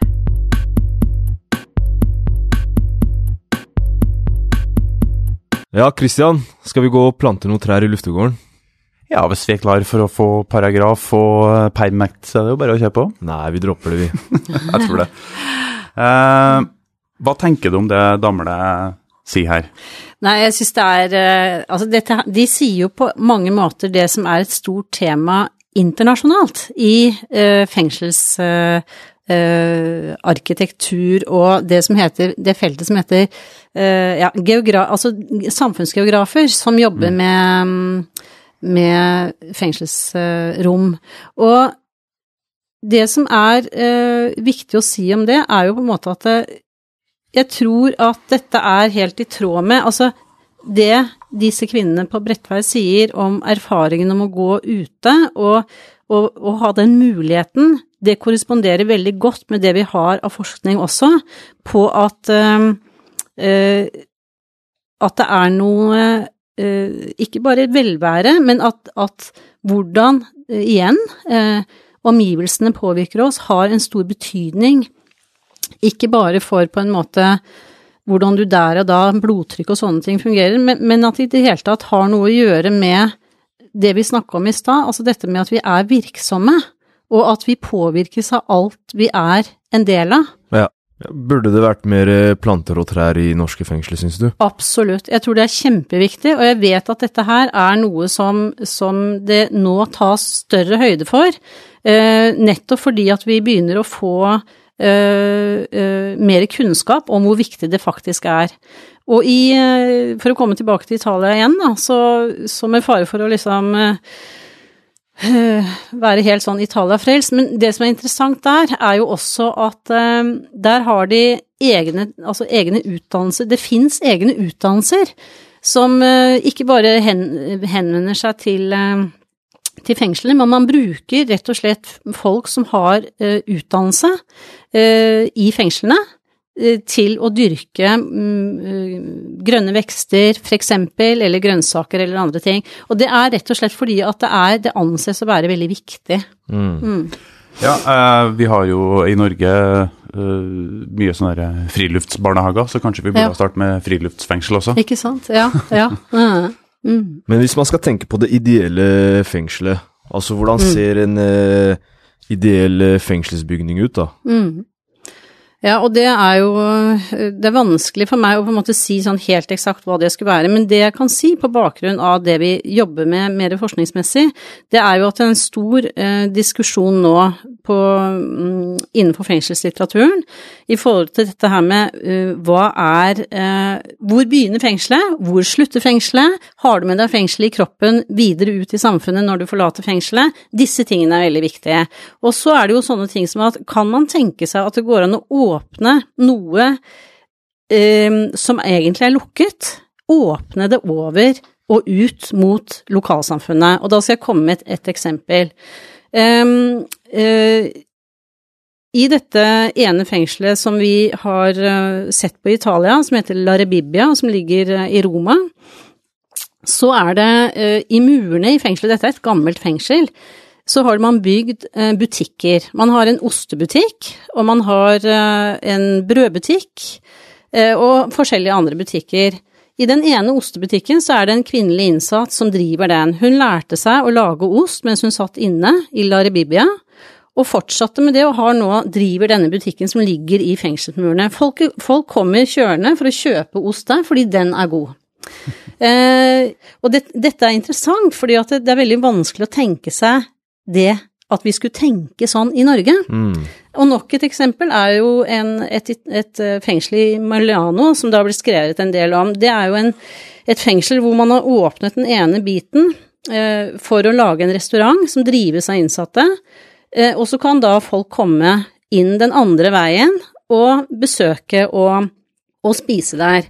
S2: Ja, Christian, skal vi gå og plante noen trær i luftegården?
S1: Ja, hvis vi er klar for å få paragraf og permact, så er det jo bare å kjøre på.
S2: Nei, vi dropper det, vi. <laughs>
S1: Jeg tror det. Eh, hva tenker du om det Damle sier her?
S7: Nei, jeg syns det er eh, Altså, dette, de sier jo på mange måter det som er et stort tema internasjonalt i uh, fengsels... Uh, Uh, arkitektur og det som heter, det feltet som heter uh, ja, geogra altså samfunnsgeografer som jobber med, med fengselsrom. Og det som er eh, viktig å si om det, er jo på en måte at det, jeg tror at dette er helt i tråd med Altså, det disse kvinnene på Bredtvei sier om erfaringen om å gå ute og, og, og, ha den muligheten, det korresponderer veldig godt med det vi har av forskning også, på at øh, øh, at det er noe øh, Ikke bare velvære, men at, at hvordan, igjen, omgivelsene påvirker oss, har en stor betydning. Ikke bare for på en måte hvordan du der og da, blodtrykk og sånne ting fungerer, men, men at det i det hele tatt har noe å gjøre med det vi snakka om i stad, altså dette med at vi er virksomme, og at vi påvirkes av alt vi er en del av.
S2: Ja. Burde det vært mer planter og trær i norske fengsler, syns du?
S7: Absolutt. Jeg tror det er kjempeviktig, og jeg vet at dette her er noe som, som det nå tas større høyde for, eh, nettopp fordi at vi begynner å få mer kunnskap om hvor viktig det faktisk er. Og i, uh, for å komme tilbake til Italia igjen, da, så, så med fare for å liksom være helt sånn Italia-frelst, men det som er interessant der, er jo også at der har de egne, altså egne utdannelser. Det fins egne utdannelser som ikke bare hen, henvender seg til til fengslene, men man bruker rett og slett folk som har uh, utdannelse uh, i fengslene, uh, til å dyrke um, grønne vekster, for eksempel, eller grønnsaker eller andre ting. Og det er rett og slett fordi at det, er, det anses å være veldig viktig.
S1: Mm. Mm. Ja, vi har jo i Norge mye sånne friluftsbarnehager, så kanskje vi burde ja. starte med friluftsfengsel også?
S7: Ikke sant, ja. ja. <laughs>
S2: Mm. Men hvis man skal tenke på det ideelle fengselet, altså hvordan mm. ser en uh, ideell fengselsbygning ut, da?
S7: Mm. Ja, og det er jo Det er vanskelig for meg å på en måte si sånn helt eksakt hva det skulle være, men det jeg kan si på bakgrunn av det vi jobber med mer forskningsmessig, det er jo at det er en stor eh, diskusjon nå på, um, innenfor fengselslitteraturen i forhold til dette her med uh, hva er uh, Hvor begynner fengselet? Hvor slutter fengselet? Har du med deg fengselet i kroppen videre ut i samfunnet når du forlater fengselet? Disse tingene er veldig viktige. Og så er det jo sånne ting som at kan man tenke seg at det går an å åpne noe eh, som egentlig er lukket? Åpne det over og ut mot lokalsamfunnet. Og da skal jeg komme med et, et eksempel. Um, uh, i dette ene fengselet som vi har eh, sett på Italia, som heter La Rebibbia, som ligger eh, i Roma, så er det i murene i fengselet, dette er et gammelt fengsel, så har man bygd butikker. Man har en ostebutikk, og man har en brødbutikk, og forskjellige andre butikker. I den ene ostebutikken så er det en kvinnelig innsatt som driver den. Hun lærte seg å lage ost mens hun satt inne i La Rebibbia, og fortsatte med det, og nå, driver denne butikken som ligger i fengselsmurene. Folk, folk kommer kjørende for å kjøpe ost der, fordi den er god. eh, og det, dette er interessant, fordi det, det, er veldig vanskelig å tenke seg det at vi skulle tenke sånn i Norge. Mm. Og nok et eksempel er jo en, et, et, eh, fengsel i Maliano, som det har blitt skrevet en del om. Det er jo en, et fengsel hvor man har åpnet den ene biten eh, for å lage en restaurant som drives av innsatte. Eh, og så kan da folk komme inn den andre veien og besøke og, og spise der.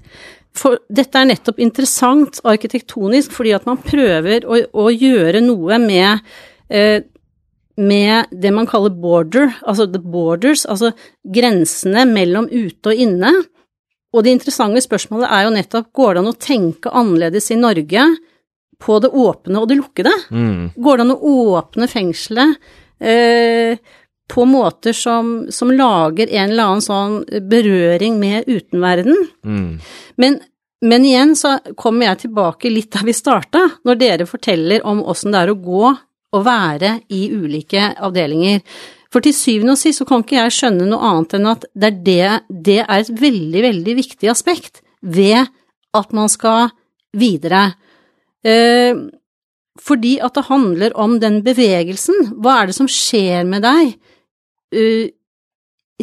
S7: For dette er nettopp interessant arkitektonisk fordi at man prøver å, å gjøre noe med, med det man kaller border, altså the borders, altså grensene mellom ute og inne. Og det interessante spørsmålet er jo nettopp går det an å tenke annerledes i Norge på det åpne og det lukkede? Mm. Går det an å åpne fengselet eh, på måter som, som, lager en eller annen sånn berøring med utenverden. Mm. Men, men, igjen så kommer jeg tilbake litt der vi starta, når dere forteller om åssen det er å gå og være i ulike avdelinger. For til syvende og sist så kan ikke jeg skjønne noe annet enn at det er, det, det er et veldig, veldig viktig aspekt ved at man skal videre. Eh, fordi at det handler om den bevegelsen. Hva er det som skjer med deg uh,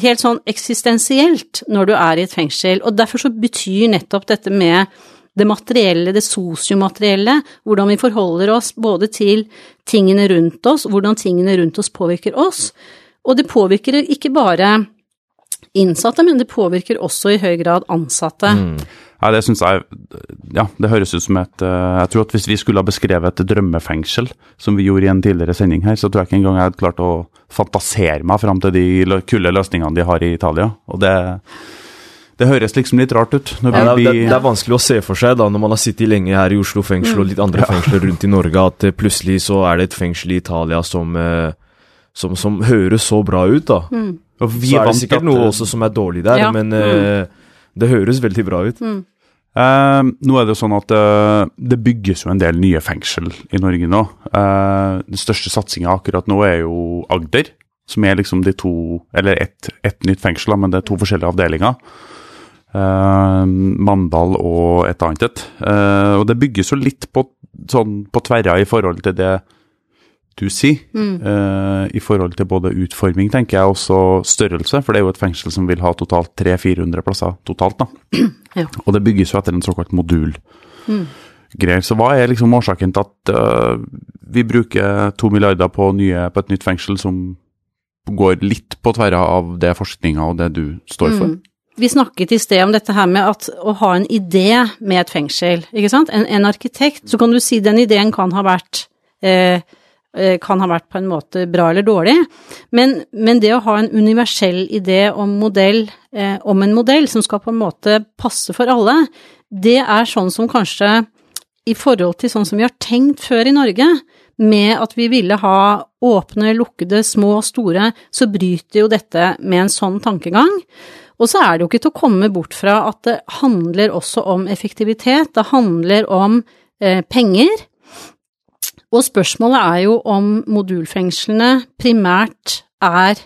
S7: helt sånn eksistensielt når du er i et fengsel? Og derfor så betyr nettopp dette med det materielle, det sosiomaterielle, hvordan vi forholder oss både til tingene rundt oss, hvordan tingene rundt oss påvirker oss. Og det påvirker ikke bare innsatte, men det påvirker også i høy grad ansatte. Mm.
S1: Ja, det syns jeg Ja, det høres ut som et eh, Jeg tror at hvis vi skulle ha beskrevet et drømmefengsel, som vi gjorde i en tidligere sending her, så tror jeg ikke engang jeg hadde klart å fantasere meg fram til de kule løsningene de har i Italia. Og det det høres liksom litt rart ut.
S2: Ja, det, det, det, er vanskelig å se for seg da, når man har sittet lenge her i Oslo fengsel og litt andre fengsler rundt i Norge, at uh, plutselig så er det et fengsel i Italia som, uh, som, som høres så bra ut. da. Mm. så er det sikkert noe også som er dårlig der, ja. men uh, det høres veldig bra ut. Mm.
S1: Eh, nå er det jo sånn at eh, det bygges jo en del nye fengsel i Norge nå. Eh, den største satsinga akkurat nå er jo Agder, som er liksom de to Eller ett et nytt fengsel, men det er to forskjellige avdelinger. Mandal og et annet et. og det bygges jo litt på, sånn, på tverra i forhold til det du sier, mm. uh, i forhold til både utforming, tenker jeg, også størrelse. For det er jo et fengsel som vil ha totalt 300-400 plasser totalt, da. <clears throat> Ja. Og det bygges jo etter en såkalt modul. Mm. Greier. Så hva er liksom årsaken til at uh, vi bruker to milliarder på, nye, på, et nytt fengsel som går litt på tverra av det forskninga og det du står for? Mm.
S7: Vi snakket i sted om dette her med at å ha en idé med et fengsel, ikke sant. En, en arkitekt, så kan du si den ideen kan ha vært eh, Eh, kan ha vært på en måte bra eller dårlig, men, men det å ha en universell idé om, modell, eh, om en modell som skal på en måte passe for alle, det er sånn som kanskje i forhold til sånn som vi har tenkt før i Norge, med at vi ville ha åpne, lukkede, små og store, så bryter jo dette med en sånn tankegang. Og så er det jo ikke til å komme bort fra at det handler også om effektivitet, det handler om eh, penger, og spørsmålet er jo om modulfengslene primært er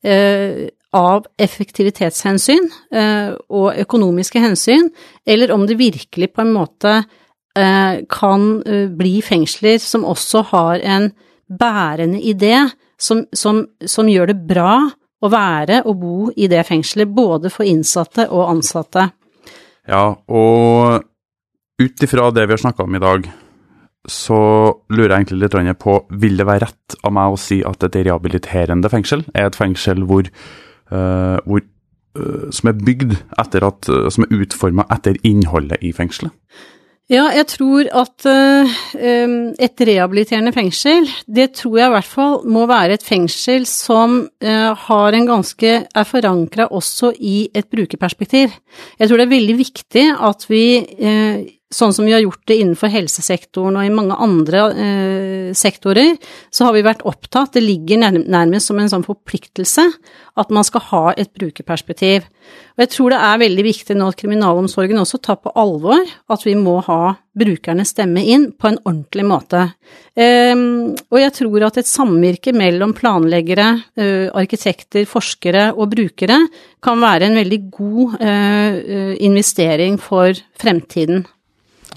S7: eh, av effektivitetshensyn eh, og økonomiske hensyn, eller om det virkelig på en måte eh, kan eh, bli fengsler som også har en bærende idé som, som, som gjør det bra å være og bo i det fengselet, både for innsatte og ansatte.
S1: Ja, og ut ifra det vi har snakka om i dag, så lurer jeg egentlig litt på vil det være rett av meg å si at et rehabiliterende fengsel er et fengsel hvor, uh, hvor uh, som er bygd etter at, uh, som er utforma etter innholdet i fengselet?
S7: Ja, jeg tror at uh, et rehabiliterende fengsel, det tror jeg i hvert fall må være et fengsel som uh, har en ganske er forankra også i et brukerperspektiv. Jeg tror det er veldig viktig at vi uh, sånn som vi har gjort det innenfor helsesektoren og i mange andre eh, sektorer, så har vi vært opptatt, det ligger nærmest som en sånn forpliktelse, at man skal ha et brukerperspektiv. Og jeg tror det er veldig viktig nå at kriminalomsorgen også tar på alvor at vi må ha brukernes stemme inn på en ordentlig måte. Eh, og jeg tror at et samvirke mellom planleggere, eh, arkitekter, forskere og brukere kan være en veldig god eh, investering for fremtiden.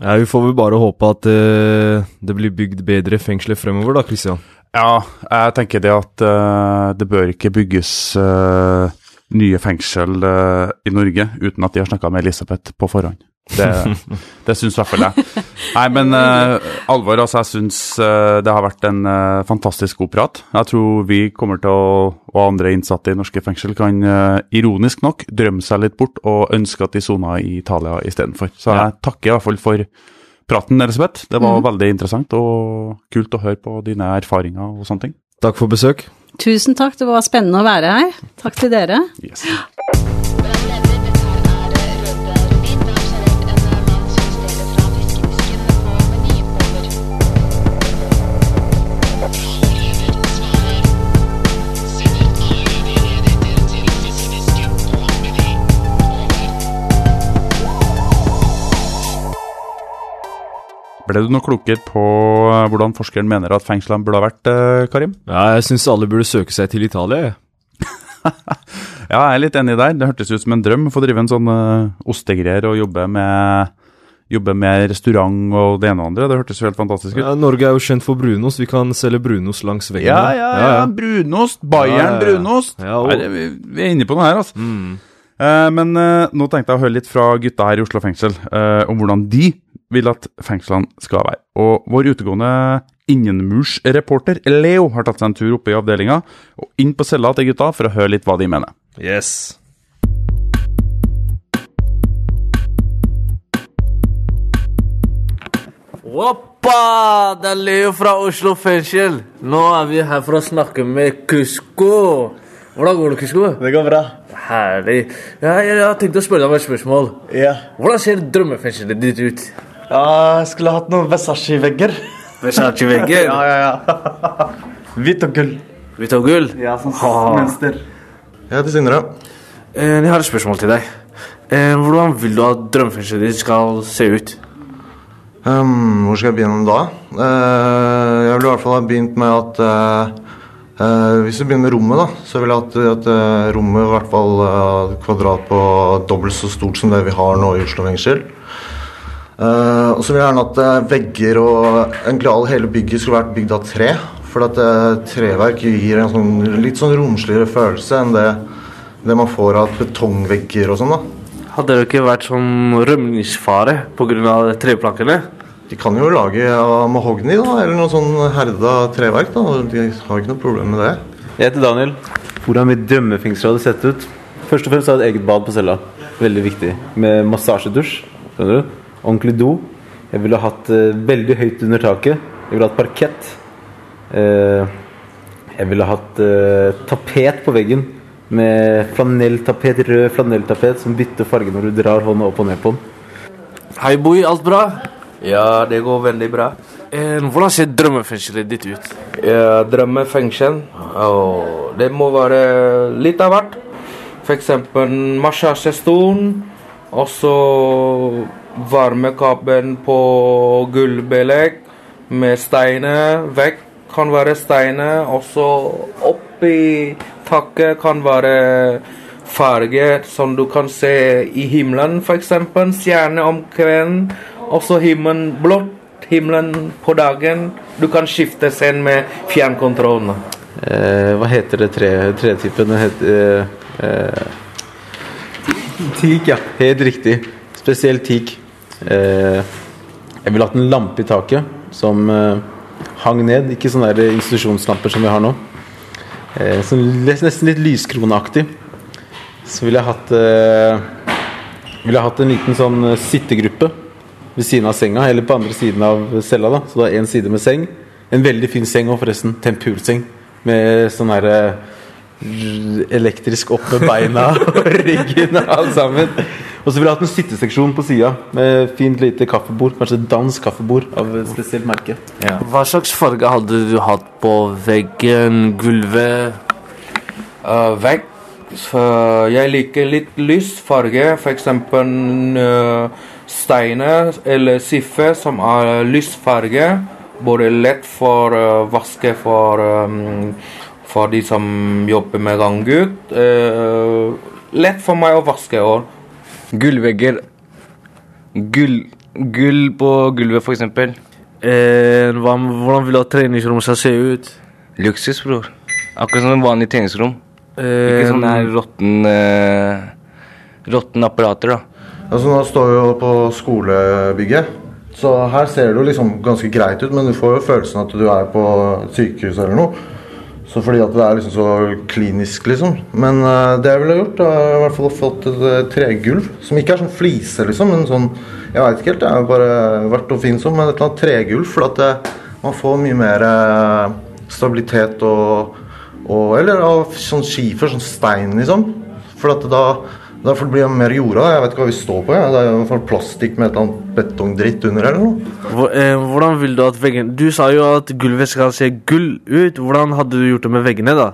S2: Ja, Vi får vel bare håpe at uh, det blir bygd bedre fengsler fremover, da, Christian.
S1: Ja, jeg tenker det at uh, det bør ikke bygges uh, nye fengsel i Norge uten at de har snakka med Elisabeth på forhånd. Det, det syns i hvert fall jeg. Nei, men uh, alvor, altså. Jeg syns uh, det har vært en uh, fantastisk god prat. Jeg tror vi kommer til å, og andre innsatte i norske fengsel, kan ironisk nok drømme seg litt bort og ønske at de sona i Italia istedenfor. Så jeg takker i hvert fall for praten, Elisabeth. Det var mm. veldig interessant og kult å høre på dine erfaringer og sånne ting.
S2: Takk for besøk.
S7: Tusen takk, det var spennende å være her. Takk til dere. Yes.
S1: Ble du noe klokere på eh, hvordan forskeren mener at fengslene burde ha vært, eh, Karim?
S2: Ja, jeg syns alle burde søke seg til Italia, jeg. <laughs>
S1: ja, jeg er litt enig der. Det hørtes ut som en drøm å få drive en sånn uh, ostegreier og jobbe med, jobbe med restaurant og det ene og andre. Det hørtes jo helt fantastisk ut.
S2: Ja, Norge er jo kjent for brunost. Vi kan selge brunost langs veien.
S1: Ja, ja, ja, ja. Brunost. Bayern brunost. Nei, vi, vi, er inne på noe her, altså. Mm. Uh, men uh, nå tenkte jeg å høre litt fra gutta her i Oslo fengsel om hvordan de vil at fengslene skal være. Og vår utegående innenmursreporter Leo har tatt seg en tur oppe i avdelinga og inn på cella til gutta for å høre litt hva de mener.
S2: Yes.
S10: Hoppa! Det er Leo fra Oslo fengsel. Nå er vi her for å snakke med Kusko. Hvordan går det, Kusko?
S11: Det går bra.
S10: Herlig. Ja, jeg, jeg har tenkt å spørre deg om et spørsmål.
S11: Ja.
S10: Hvordan ser drømmefengselet ditt ut?
S11: Ja, jeg skulle hatt noen Versace-vegger.
S10: Versace-vegger?
S11: ja, ja, ja. Hvitt og gull.
S10: Hvitt og gull?
S11: Ja, sånn mønster.
S10: Jeg heter Sindre. Eh, jeg har et spørsmål til deg. Eh, hvordan vil du at drømmefengselet ditt skal se ut?
S11: Um, hvor skal jeg begynne da? Uh, jeg vil i hvert fall ha begynt med at uh, uh, Hvis vi begynner med rommet, da, så vil jeg at, at rommet i hvert fall kvadrat på dobbelt så stort som det vi har nå i Oslo fengsel. Uh, og så vil jeg gjerne at uh, vegger og egentlig all, hele bygget skulle vært bygd av tre. For at uh, treverk gir en sånn, litt sånn romsligere følelse enn det, det man får av betongvegger og sånn. da.
S10: Hadde det ikke vært sånn rømningsfare pga. treplankene?
S11: De kan jo lage av mahogni da, eller noe sånn herda treverk. da, De har ikke noe problem med det.
S12: Jeg heter Daniel. Hvordan vil drømmefengselet hadde sett ut? Først og fremst ha et eget bad på cella. Veldig viktig. Med massasjedusj. Skjønner du? Ordentlig do. Jeg ville hatt uh, veldig høyt under taket. Jeg ville hatt parkett. Uh, jeg ville hatt uh, tapet på veggen med flanelltapet, rød flanelltapet som bytter farge når du drar hånda opp og ned på den.
S10: Hei, Boy. Alt bra?
S13: Ja, det går veldig bra.
S10: hvordan ser drømmefengselet ditt ut?
S13: Ja, drømmefengsel? Oh, det må være litt av hvert. F.eks. massasjestol. Og så varmekabelen på gulvbelegg med steiner. Vekk kan være steiner. Også oppi taket kan være farger som du kan se i himmelen, f.eks. Stjerne om kvelden. Også himmelen blått. Himmelen på dagen. Du kan skifte scenen med fjernkontrollen.
S12: Eh, hva heter det tre, tretypen? Det heter eh, eh, Teak, ja. Helt riktig. Spesielt teak. Eh, jeg ville hatt en lampe i taket som eh, hang ned. Ikke sånne der institusjonslamper som vi har nå. Eh, sånn, nesten litt lyskroneaktig. Så ville jeg hatt Ville jeg hatt en liten sånn sittegruppe ved siden av senga, eller på andre siden av cella. da Så du har én side med seng. En veldig fin seng òg, forresten. Tempulseng. Med sånn herre elektrisk opp med beina og <laughs> ryggen og alt sammen. Og så ville jeg hatt en sitteseksjon på sida med fint lite kaffebord. Kanskje et dansk kaffebord av spesielt merke.
S10: Hva slags farge hadde du hatt på veggen, gulvet?
S13: Uh, vegg så Jeg liker litt lys farge, f.eks. Uh, steiner eller siffe som er lysfarge. Både lett for å vaske for, um, for de som jobber med ganggutt. Uh, lett for meg å vaske òg.
S14: Gullvegger. Gull, gull på gulvet, for eksempel.
S10: Eh, hva, hvordan vil du at treningsrommet skal se ut?
S14: Luksus, bror. Akkurat som et vanlig treningsrom.
S10: Eh,
S14: Ikke sånn der råtten eh, Råtten apparater, da.
S11: Altså Nå står vi jo på skolebygget, så her ser det jo liksom ganske greit ut, men du får jo følelsen at du er på sykehus eller noe. Så fordi at det er liksom så klinisk, liksom. Men uh, det jeg ville gjort, er i hvert fall fått et eh, tregulv. Som ikke er sånn flise, liksom, men sånn Jeg veit ikke helt, det er bare vært å finne sånn, men et eller annet tregulv. For at det, man får mye mer uh, stabilitet og, og Eller av sånn skifer, sånn stein, liksom. For at da Derfor blir det mer jorda. Jeg vet ikke hva vi står på. Ja. Det er i hvert fall plastikk med et eller annet betongdritt under eller noe.
S10: Hvor- eh, hvordan vil du at veggen Du sa jo at gulvet skal se gull ut. Hvordan hadde du gjort det med veggene, da?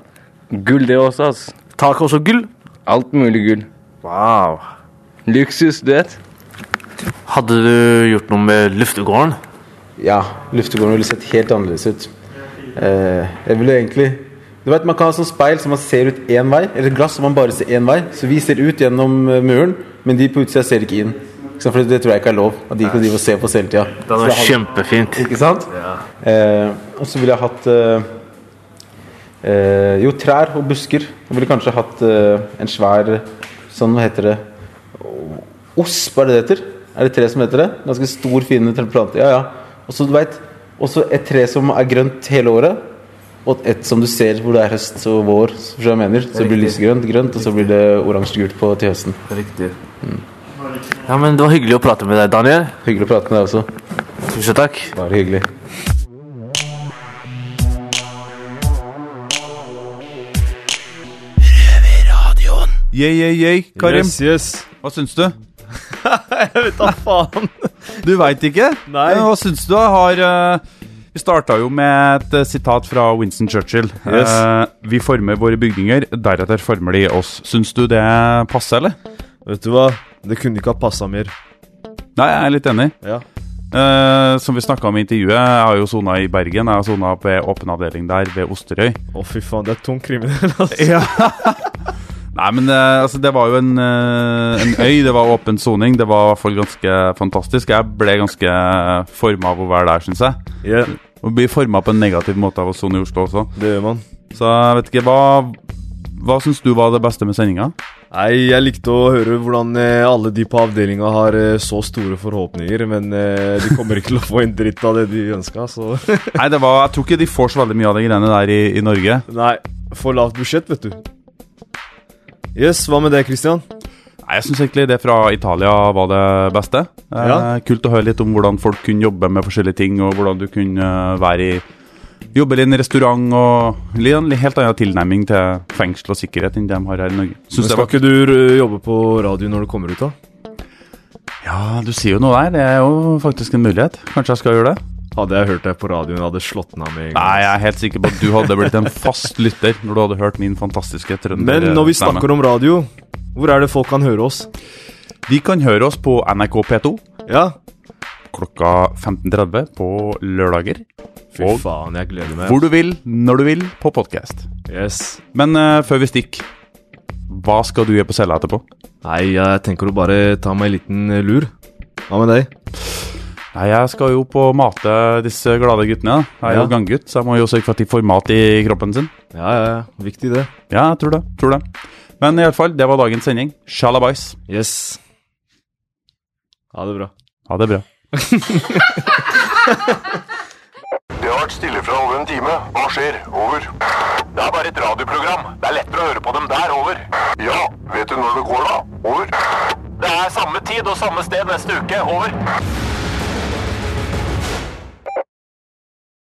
S14: Gull, det også, ass.
S10: Tak også gull?
S14: Alt mulig gull.
S10: Wow.
S14: Luksus, du vet.
S10: Hadde du gjort noe med luftegården?
S12: Ja, luftegården ville sett helt annerledes ut. Eh, jeg ville egentlig Du vet, Man kan ha sånn speil som man ser ut én vei, eller glass som man bare ser én vei. Så vi ser ut gjennom eh, muren, men de på utsida ser ikke inn. Ikke? For det tror jeg ikke er lov. At de kan drive og se på oss hele tida.
S10: Det hadde vært kjempefint.
S12: Ikke sant? Eh, og så ville jeg hatt eh, eh, Jo, trær og busker. Jeg ville kanskje hatt eh, en svær sånn, hva heter det Osp, er det det heter? Er det tre som heter det? Ganske stor, fin plante. Ja, ja. Og så du vet, også et tre som er grønt hele året. Og et som du ser hvor det er høst og vår. Så, jeg mener. så blir det lysegrønt, grønt, og så blir det oransje-gult på til høsten.
S10: Riktig. Ja, men Det var hyggelig å prate med deg, Daniel.
S12: Hyggelig å prate med deg også.
S10: Tusen takk.
S12: Bare hyggelig.
S1: Yeah, yeah, yeah, Karim.
S2: Yes, yes.
S1: Hva syns du? <laughs>
S2: jeg vet da faen.
S1: Du veit ikke?
S2: Nei.
S1: Ja, Hva syns du? Har eh, Vi starta jo med et eh, sitat fra Winston Churchill.
S2: Yes.
S1: Eh, vi former våre bygninger, deretter former de oss. Syns du det passer, eller?
S2: Vet du hva? Det kunne ikke ha passa mer.
S1: Nei, jeg er litt enig.
S2: Ja.
S1: Eh, som vi snakka om i intervjuet, jeg har jo sona i Bergen. Jeg har sona ved åpen avdeling der, ved Osterøy.
S2: Å, fy faen, det er tung kriminell, altså.
S1: Ja. <laughs> Nei, men eh, altså, det var jo en, eh, en øy, det var åpen soning. Det var i hvert fall ganske fantastisk. Jeg ble ganske forma av å være der, syns jeg.
S2: Yeah.
S1: Og bli forma på en negativ måte av å sone i Oslo også.
S2: Det gjør man.
S1: Så jeg vet ikke, hva Hva syns du var det beste med sendinga?
S2: Nei, jeg likte å høre hvordan eh, alle de på avdelinga har eh, så store forhåpninger, men eh, de kommer ikke til å få en dritt av det de ønska, så <laughs>
S1: Nei, det var, jeg tror ikke de får så veldig mye av de greiene der i, i Norge.
S2: Nei, for lavt budsjett, vet du. Yes, hva med det, Christian?
S1: Nei, Jeg syns egentlig det fra Italia var det beste. Eh,
S2: Ja.
S1: Kult å høre litt om hvordan folk kunne jobbe med forskjellige ting, og hvordan du kunne eh, være i Jobbe i en restaurant og en helt annen tilnærming til fengsel og sikkerhet enn de har her i Norge.
S2: Men
S1: Synes
S2: skal ikke du jobbe på radio når du kommer ut, da?
S1: Ja, du sier jo noe der. Det er jo faktisk en mulighet. Kanskje jeg skal gjøre det?
S2: Hadde jeg hørt deg på radioen, hadde slått den av med en gang.
S1: Nei, jeg er helt sikker på at du hadde blitt en fast lytter når du hadde hørt min fantastiske trønder.
S2: Men når vi snakker om radio, hvor er det folk kan høre oss?
S1: De kan høre oss på NRK P2
S2: Ja.
S1: klokka 15.30 på lørdager.
S2: Fy
S1: Og
S2: faen, jeg gleder meg.
S1: hvor du vil, når du vil, på podkast.
S2: Yes.
S1: Men uh, før vi stikker, hva skal du gjøre på cella etterpå?
S2: Nei, jeg tenker å bare ta meg en liten lur. Hva med deg?
S1: Nei, Jeg skal jo på mate disse glade guttene. da. Jeg er
S2: Ja.
S1: jo ganggutt, så jeg må jo sørge for at de får mat i kroppen sin.
S2: Ja, ja, ja. Viktig, det.
S1: Ja, jeg tror det. tror det. Men i alle fall, det var dagens sending. Shalabais.
S2: Yes. Ha det bra.
S1: Ha det bra. <laughs>
S15: Det har vært stille fra over en time. Hva skjer? Over. Det er bare et radioprogram. Det er lettere å høre på dem der. Over. Ja, vet du når det går da? Over. Det er samme tid og samme sted neste uke. Over.